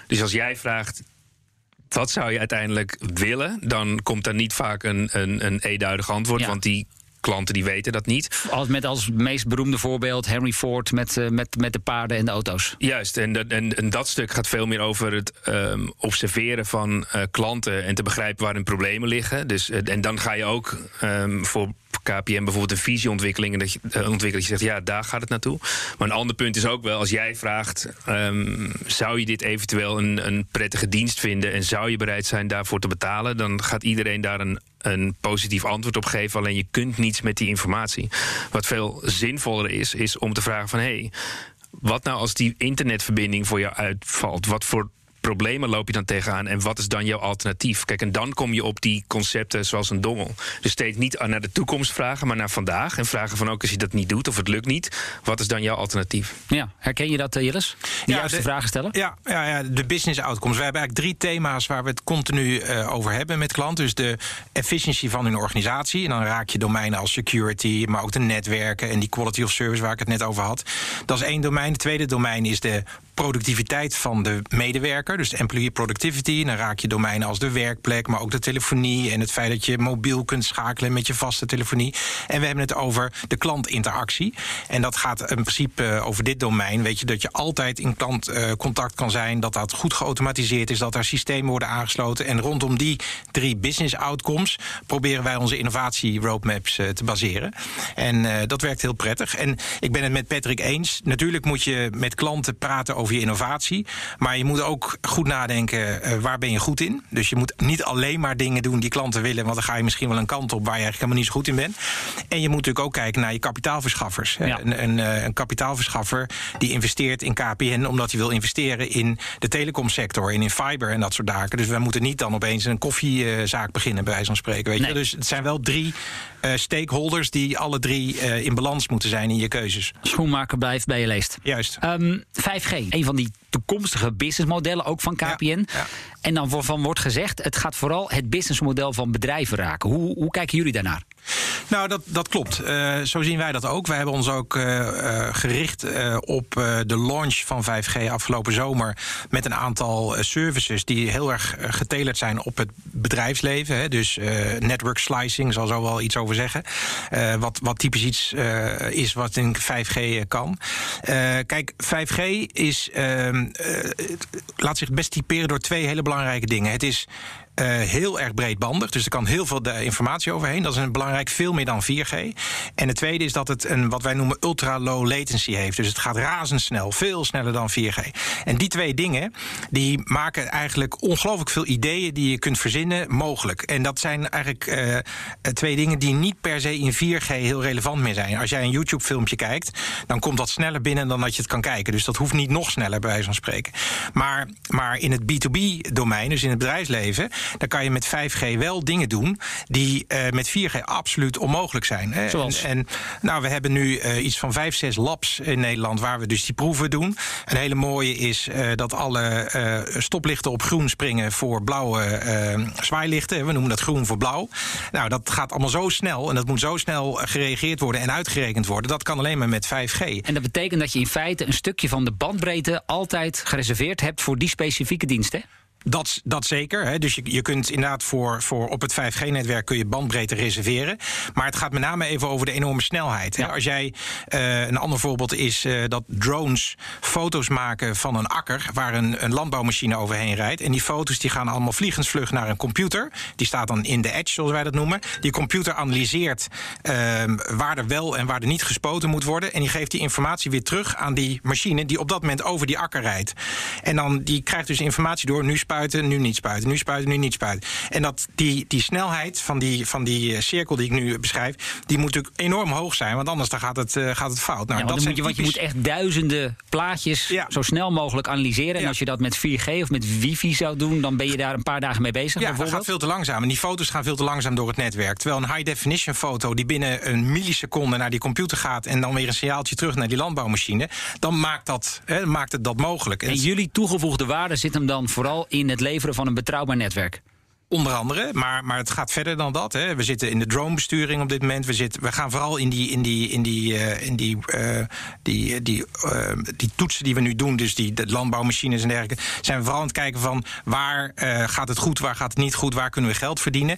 Dus als jij vraagt. Wat zou je uiteindelijk willen? Dan komt er niet vaak een, een, een eenduidig antwoord. Want die klanten die weten dat niet. Als, met als meest beroemde voorbeeld Henry Ford met, uh, met, met de paarden en de auto's. Juist, en dat, en, en dat stuk gaat veel meer over het um, observeren van uh, klanten en te begrijpen waar hun problemen liggen. Dus, uh, en dan ga je ook um, voor KPM bijvoorbeeld een visieontwikkeling. En dat je, dat je zegt, ja, daar gaat het naartoe. Maar een ander punt is ook wel, als jij vraagt... Um, zou je dit eventueel een, een prettige dienst vinden... en zou je bereid zijn daarvoor te betalen... dan gaat iedereen daar een een positief antwoord op geven. Alleen je kunt niets met die informatie. Wat veel zinvoller is, is om te vragen van... hé, hey, wat nou als die internetverbinding voor jou uitvalt? Wat voor problemen loop je dan tegenaan en wat is dan jouw alternatief? Kijk, en dan kom je op die concepten zoals een dongel. Dus steeds niet naar de toekomst vragen, maar naar vandaag. En vragen van ook als je dat niet doet of het lukt niet, wat is dan jouw alternatief? Ja, herken je dat, uh, Jillis? De ja, juiste de, vragen stellen? Ja, ja, ja, de business outcomes. We hebben eigenlijk drie thema's waar we het continu uh, over hebben met klanten. Dus de efficiency van hun organisatie. En dan raak je domeinen als security, maar ook de netwerken en die quality of service waar ik het net over had. Dat is één domein. Het tweede domein is de productiviteit van de medewerker. Dus employee productivity. Dan raak je domeinen als de werkplek, maar ook de telefonie. En het feit dat je mobiel kunt schakelen met je vaste telefonie. En we hebben het over de klantinteractie. En dat gaat in principe over dit domein. Weet je dat je altijd in klantcontact kan zijn. Dat dat goed geautomatiseerd is. Dat daar systemen worden aangesloten. En rondom die drie business outcomes proberen wij onze innovatie roadmaps te baseren. En dat werkt heel prettig. En ik ben het met Patrick eens. Natuurlijk moet je met klanten praten over je innovatie. Maar je moet ook goed nadenken, uh, waar ben je goed in? Dus je moet niet alleen maar dingen doen die klanten willen... want dan ga je misschien wel een kant op waar je eigenlijk helemaal niet zo goed in bent. En je moet natuurlijk ook kijken naar je kapitaalverschaffers. Ja. Een, een, een, kapitaalverschaffer die investeert in KPN... omdat hij wil investeren in de telecomsector en in fiber en dat soort zaken. Dus we moeten niet dan opeens een koffiezaak beginnen, bij wijze van spreken. Weet nee. je? Dus het zijn wel drie uh, stakeholders die alle drie uh, in balans moeten zijn in je keuzes. Schoenmaker blijft bij je leest. Juist. Um, 5G, een van die toekomstige businessmodellen, ook van KPN. Ja, ja. En dan van wordt gezegd, het gaat vooral het businessmodel van bedrijven raken. Hoe, hoe kijken jullie daarnaar? Nou, dat, dat klopt. Uh, zo zien wij dat ook. Wij hebben ons ook uh, uh, gericht op de launch van 5G afgelopen zomer. Met een aantal services die heel erg getelerd zijn op het bedrijfsleven. Hè. Dus network slicing, zal zo wel iets over zeggen. wat, wat typisch iets is wat in 5G kan. kijk, 5G is, ehm, laat zich best typeren door twee hele belangrijke dingen. Het is heel erg breedbandig. Dus er kan heel veel informatie overheen. Dat is een belangrijk, veel meer dan 4G. En het tweede is dat het een wat wij noemen ultra-low latency heeft. Dus het gaat razendsnel, veel sneller dan 4G. En die twee dingen die maken eigenlijk ongelooflijk veel ideeën die je kunt verzinnen mogelijk. En dat zijn eigenlijk uh, twee dingen die niet per se in 4G heel relevant meer zijn. Als jij een YouTube-filmpje kijkt, dan komt dat sneller binnen dan dat je het kan kijken. Dus dat hoeft niet nog sneller, bij wijze van spreken. Maar, maar in het B2B-domein, dus in het bedrijfsleven dan kan je met 5G wel dingen doen die uh, met 4G absoluut onmogelijk zijn. Hè. Zoals? En, en, nou, we hebben nu uh, iets van 5, 6 labs in Nederland waar we dus die proeven doen. Een hele mooie is uh, dat alle stoplichten op groen springen voor blauwe zwaailichten. We noemen dat groen voor blauw. Nou, dat gaat allemaal zo snel en dat moet zo snel gereageerd worden en uitgerekend worden. Dat kan alleen maar met 5G. En dat betekent dat je in feite een stukje van de bandbreedte altijd gereserveerd hebt voor die specifieke diensten? Dat, dat zeker. Hè. Dus je, je kunt inderdaad voor, voor op het 5G-netwerk kun je bandbreedte reserveren. Maar het gaat met name even over de enorme snelheid. Hè. Als jij uh, een ander voorbeeld is uh, dat drones foto's maken van een akker waar een, een landbouwmachine overheen rijdt. En die foto's die gaan allemaal vliegensvlug naar een computer. Die staat dan in de edge, zoals wij dat noemen. Die computer analyseert uh, waar er wel en waar er niet gespoten moet worden. En die geeft die informatie weer terug aan die machine die op dat moment over die akker rijdt. En dan die krijgt dus informatie door nu spuiten, nu niet spuiten, nu spuiten, nu niet spuiten. En dat die, die snelheid van die, van die eh, cirkel die ik nu beschrijf, die moet natuurlijk enorm hoog zijn, want anders dan gaat, het, uh, gaat het fout. Nou, ja, dat moet je, want je moet echt duizenden plaatjes ja. zo snel mogelijk analyseren. En als je dat met 4G of met wifi zou doen, dan ben je daar een paar dagen mee bezig. Ja, dat gaat veel te langzaam. En die foto's gaan veel te langzaam door het netwerk. Terwijl een high-definition foto die binnen een milliseconde naar die computer gaat en dan weer een signaaltje terug naar die landbouwmachine, dan maakt, dat, hè, maakt het dat mogelijk. En, en jullie toegevoegde waarde zit hem dan vooral in het leveren van een betrouwbaar netwerk? Onder andere, maar, maar het gaat verder dan dat. Hè. We zitten in de dronebesturing op dit moment. We, zitten, we gaan vooral in die, in die, in die, uh, in die, uh, die, die, uh, die toetsen die we nu doen, dus die de landbouwmachines en dergelijke, zijn we vooral aan het kijken van waar gaat het goed, waar gaat het niet goed, waar kunnen we geld verdienen.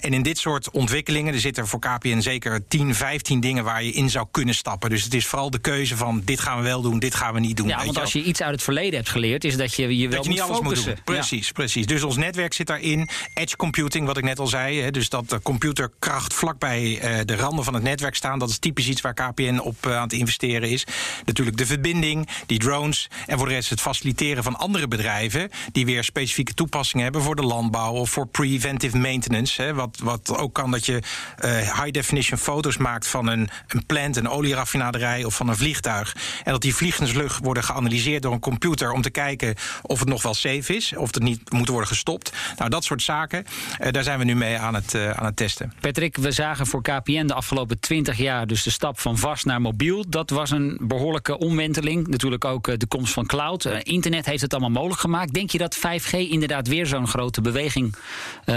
En in dit soort ontwikkelingen, er zitten voor KPN zeker 10, 15 dingen waar je in zou kunnen stappen. Dus het is vooral de keuze van dit gaan we wel doen, dit gaan we niet doen. Ja, want als je iets uit het verleden hebt geleerd, is dat je je wel dat je niet alles focussen. moet doen. Precies, ja. precies. Dus ons netwerk zit daarin. Edge computing, wat ik net al zei. Hè, dus dat de computerkracht vlakbij uh, de randen van het netwerk staan. Dat is typisch iets waar KPN op uh, aan het investeren is. Natuurlijk de verbinding, die drones. En voor de rest het faciliteren van andere bedrijven. die weer specifieke toepassingen hebben voor de landbouw. of voor preventive maintenance. Hè, wat, wat ook kan dat je uh, high definition foto's maakt van een, een plant, een olieraffinaderij of van een vliegtuig. En dat die vliegenslucht worden geanalyseerd door een computer. om te kijken of het nog wel safe is. of het niet moet worden gestopt. Nou, dat soort zaken. Uh, daar zijn we nu mee aan het, uh, aan het testen. Patrick, we zagen voor KPN de afgelopen 20 jaar dus de stap van vast naar mobiel. Dat was een behoorlijke omwenteling. Natuurlijk ook uh, de komst van cloud. internet heeft het allemaal mogelijk gemaakt. Denk je dat 5G inderdaad weer zo'n grote beweging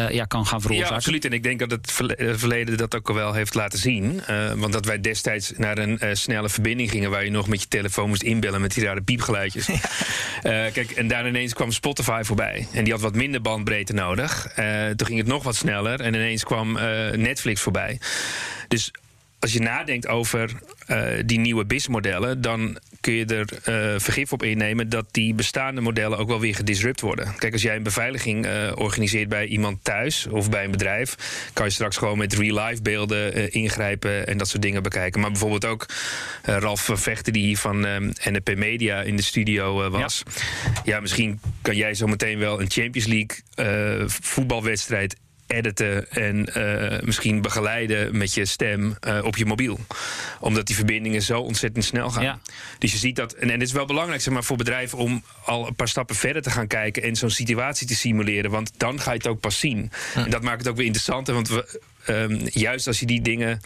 ja, kan gaan veroorzaken? Ja, absoluut. En ik denk dat het verleden dat ook al wel heeft laten zien. want dat wij destijds naar een snelle verbinding gingen... waar je nog met je telefoon moest inbellen met die rare piepgeluidjes. Ja. kijk, en daar ineens kwam Spotify voorbij. En die had wat minder bandbreedte nodig. Uh, toen ging het nog wat sneller en ineens kwam uh, Netflix voorbij. Dus als je nadenkt over uh, die nieuwe BIS-modellen, dan kun je er uh, vergif op innemen dat die bestaande modellen ook wel weer gedisrupt worden. Kijk, als jij een beveiliging uh, organiseert bij iemand thuis of bij een bedrijf, kan je straks gewoon met real-life beelden ingrijpen en dat soort dingen bekijken. Maar bijvoorbeeld ook Ralf Vechten, die hier van NP Media in de studio was. Ja. ja. misschien kan jij zo meteen wel een Champions League voetbalwedstrijd editen en uh, misschien begeleiden met je stem uh, op je mobiel. Omdat die verbindingen zo ontzettend snel gaan. Ja. Dus je ziet dat, en, en het is wel belangrijk zeg maar, voor bedrijven om al een paar stappen verder te gaan kijken en zo'n situatie te simuleren. Want dan ga je het ook pas zien. Ja. En dat maakt het ook weer interessanter, want we, um, juist als je die dingen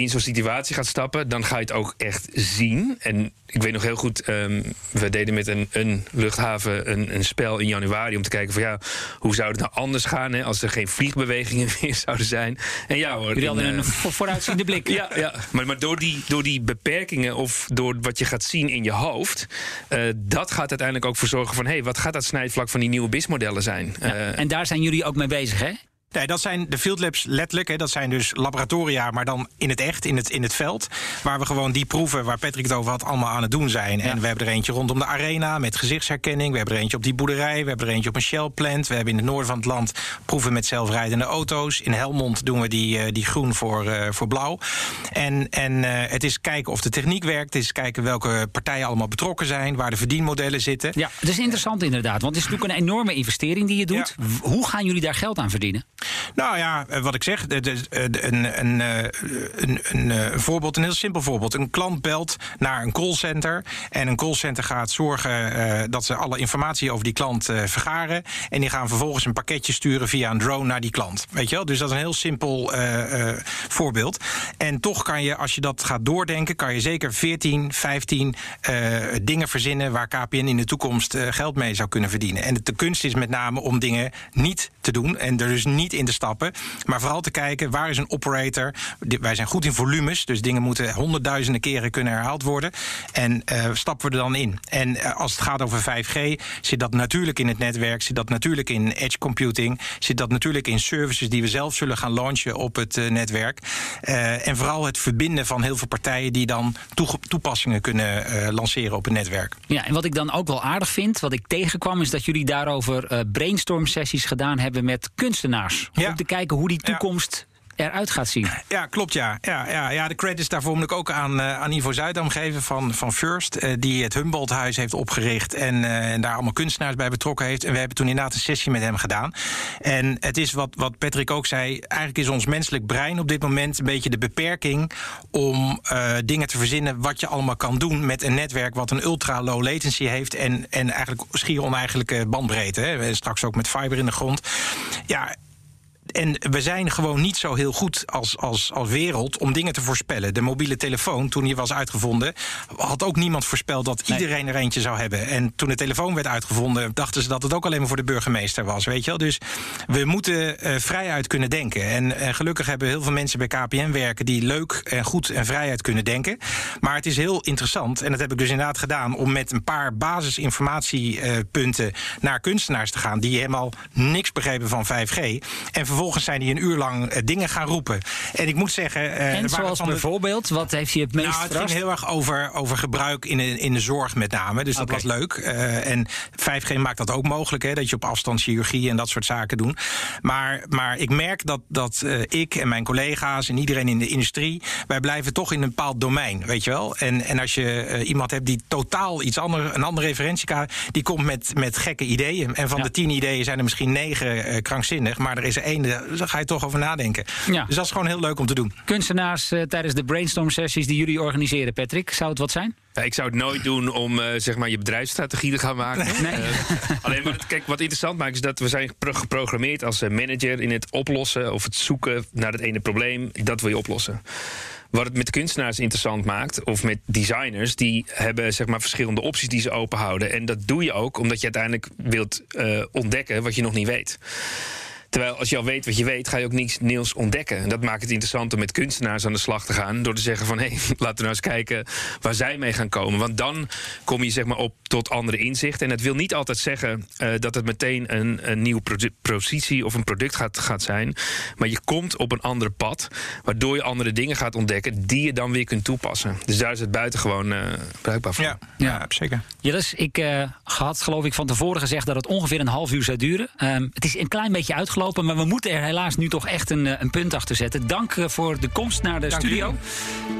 in zo'n situatie gaat stappen, dan ga je het ook echt zien. En ik weet nog heel goed, um, we deden met een, een luchthaven een, een, spel in januari om te kijken van ja, hoe zou het nou anders gaan hè, als er geen vliegbewegingen meer zouden zijn. En ja hoor. Jullie hadden uh, een vooruitziende blik. ja, ja. Maar, maar door, die, door die beperkingen of door wat je gaat zien in je hoofd, uh, dat gaat uiteindelijk ook voor zorgen van hé, hey, wat gaat dat snijvlak van die nieuwe BIS-modellen zijn? Ja, uh, en daar zijn jullie ook mee bezig, hè? Nee, dat zijn de field labs letterlijk. Hè, dat zijn dus laboratoria, maar dan in het echt, in het, in het veld. Waar we gewoon die proeven waar Patrick het over had, allemaal aan het doen zijn. Ja. En we hebben er eentje rondom de arena met gezichtsherkenning. We hebben er eentje op die boerderij. We hebben er eentje op een Shell plant. We hebben in het noorden van het land proeven met zelfrijdende auto's. In Helmond doen we die, uh, die groen voor, uh, voor blauw. En, en uh, het is kijken of de techniek werkt. Het is kijken welke partijen allemaal betrokken zijn. Waar de verdienmodellen zitten. Ja, het is interessant inderdaad. Want het is natuurlijk een enorme investering die je doet. Ja. Hoe gaan jullie daar geld aan verdienen? Nou ja, wat ik zeg, een, een, een, een, een voorbeeld, een heel simpel voorbeeld. Een klant belt naar een callcenter en een callcenter gaat zorgen dat ze alle informatie over die klant vergaren. En die gaan vervolgens een pakketje sturen via een drone naar die klant. Weet je wel? Dus dat is een heel simpel voorbeeld. En toch kan je, als je dat gaat doordenken, kan je zeker 14, 15 dingen verzinnen waar KPN in de toekomst geld mee zou kunnen verdienen. En de kunst is met name om dingen niet te doen en er dus niet in te stappen. Maar vooral te kijken waar is een operator. Wij zijn goed in volumes, dus dingen moeten honderdduizenden keren kunnen herhaald worden. En uh, stappen we er dan in. En uh, als het gaat over 5G, zit dat natuurlijk in het netwerk, zit dat natuurlijk in edge computing, zit dat natuurlijk in services die we zelf zullen gaan launchen op het uh, netwerk. en vooral het verbinden van heel veel partijen die dan toepassingen kunnen lanceren op het netwerk. Ja, en wat ik dan ook wel aardig vind, wat ik tegenkwam, is dat jullie daarover brainstorm sessies gedaan hebben met kunstenaars. Om te kijken hoe die toekomst eruit gaat zien. Ja, klopt ja. Ja, ja, ja de credits daarvoor moet ik ook aan, uh, aan Ivo Zuidam geven van, van First. Uh, die het Humboldt-huis heeft opgericht en, uh, en, daar allemaal kunstenaars bij betrokken heeft. En we hebben toen inderdaad een sessie met hem gedaan. En het is wat, wat Patrick ook zei. Eigenlijk is ons menselijk brein op dit moment een beetje de beperking om dingen te verzinnen wat je allemaal kan doen met een netwerk wat een ultra low latency heeft en, en eigenlijk schier oneigenlijke bandbreedte. Hè. Straks ook met fiber in de grond. Ja, en we zijn gewoon niet zo heel goed als, als, als wereld om dingen te voorspellen. De mobiele telefoon, toen die was uitgevonden, had ook niemand voorspeld dat iedereen er eentje zou hebben. En toen de telefoon werd uitgevonden, dachten ze dat het ook alleen maar voor de burgemeester was. Weet je wel? Dus we moeten uh, vrijuit kunnen denken. En, en, gelukkig hebben heel veel mensen bij KPN werken die leuk en goed en vrijuit kunnen denken. Maar het is heel interessant, en dat heb ik dus inderdaad gedaan, om met een paar basisinformatiepunten uh, naar kunstenaars te gaan die helemaal niks begrepen van 5G. En vervolgens zijn die een uur lang uh, dingen gaan roepen. En ik moet zeggen. Uh, en zoals van bijvoorbeeld, wat heeft je het meest Nou, het ging heel erg over, over gebruik in de, in de zorg met name. Dus dat was leuk. Uh, en 5G maakt dat ook mogelijk, hè, dat je op afstand chirurgie en dat soort zaken doet. Maar, maar ik merk dat, dat ik en mijn collega's en iedereen in de industrie, wij blijven toch in een bepaald domein, weet je wel. En, en als je iemand hebt die totaal iets anders, een andere referentiekaart, die komt met, met gekke ideeën. En van ja. de tien ideeën zijn er misschien negen krankzinnig, maar er is er één daar ga je toch over nadenken. Ja. Dus dat is gewoon heel leuk om te doen. Kunstenaars uh, tijdens de brainstorm sessies die jullie organiseren, Patrick, zou het wat zijn? Ja, ik zou het nooit doen om uh, zeg maar je bedrijfsstrategie te gaan maken. Nee. Uh, alleen wat, kijk, wat interessant maakt is dat we zijn geprogrammeerd als manager in het oplossen of het zoeken naar het ene probleem. Dat wil je oplossen. Wat het met kunstenaars interessant maakt, of met designers, die hebben zeg maar verschillende opties die ze openhouden. En dat doe je ook omdat je uiteindelijk wilt uh, ontdekken wat je nog niet weet. Terwijl als je al weet wat je weet, ga je ook niets nieuws ontdekken. En dat maakt het interessant om met kunstenaars aan de slag te gaan. Door te zeggen van hé, hey, laten we nou eens kijken waar zij mee gaan komen. Want dan kom je zeg maar op tot andere inzichten. En het wil niet altijd zeggen uh, dat het meteen een, een nieuwe positie of een product gaat, gaat zijn. Maar je komt op een ander pad. Waardoor je andere dingen gaat ontdekken die je dan weer kunt toepassen. Dus daar is het buitengewoon uh, bruikbaar voor. Ja, ja, zeker. Ja, dus ik uh, had geloof ik van tevoren gezegd dat het ongeveer een half uur zou duren. Um, het is een klein beetje uitgelopen. Maar we moeten er helaas nu toch echt een, een punt achter zetten. Dank voor de komst naar de Dank studio. U.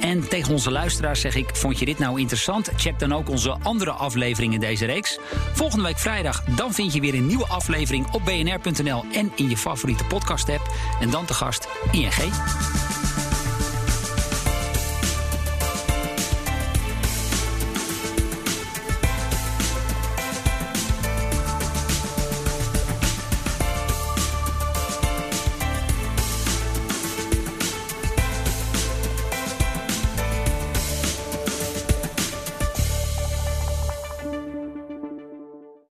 En tegen onze luisteraars zeg ik: Vond je dit nou interessant? Check dan ook onze andere afleveringen in deze reeks. Volgende week vrijdag dan vind je weer een nieuwe aflevering op bnr.nl en in je favoriete podcast-app. En dan te gast ING.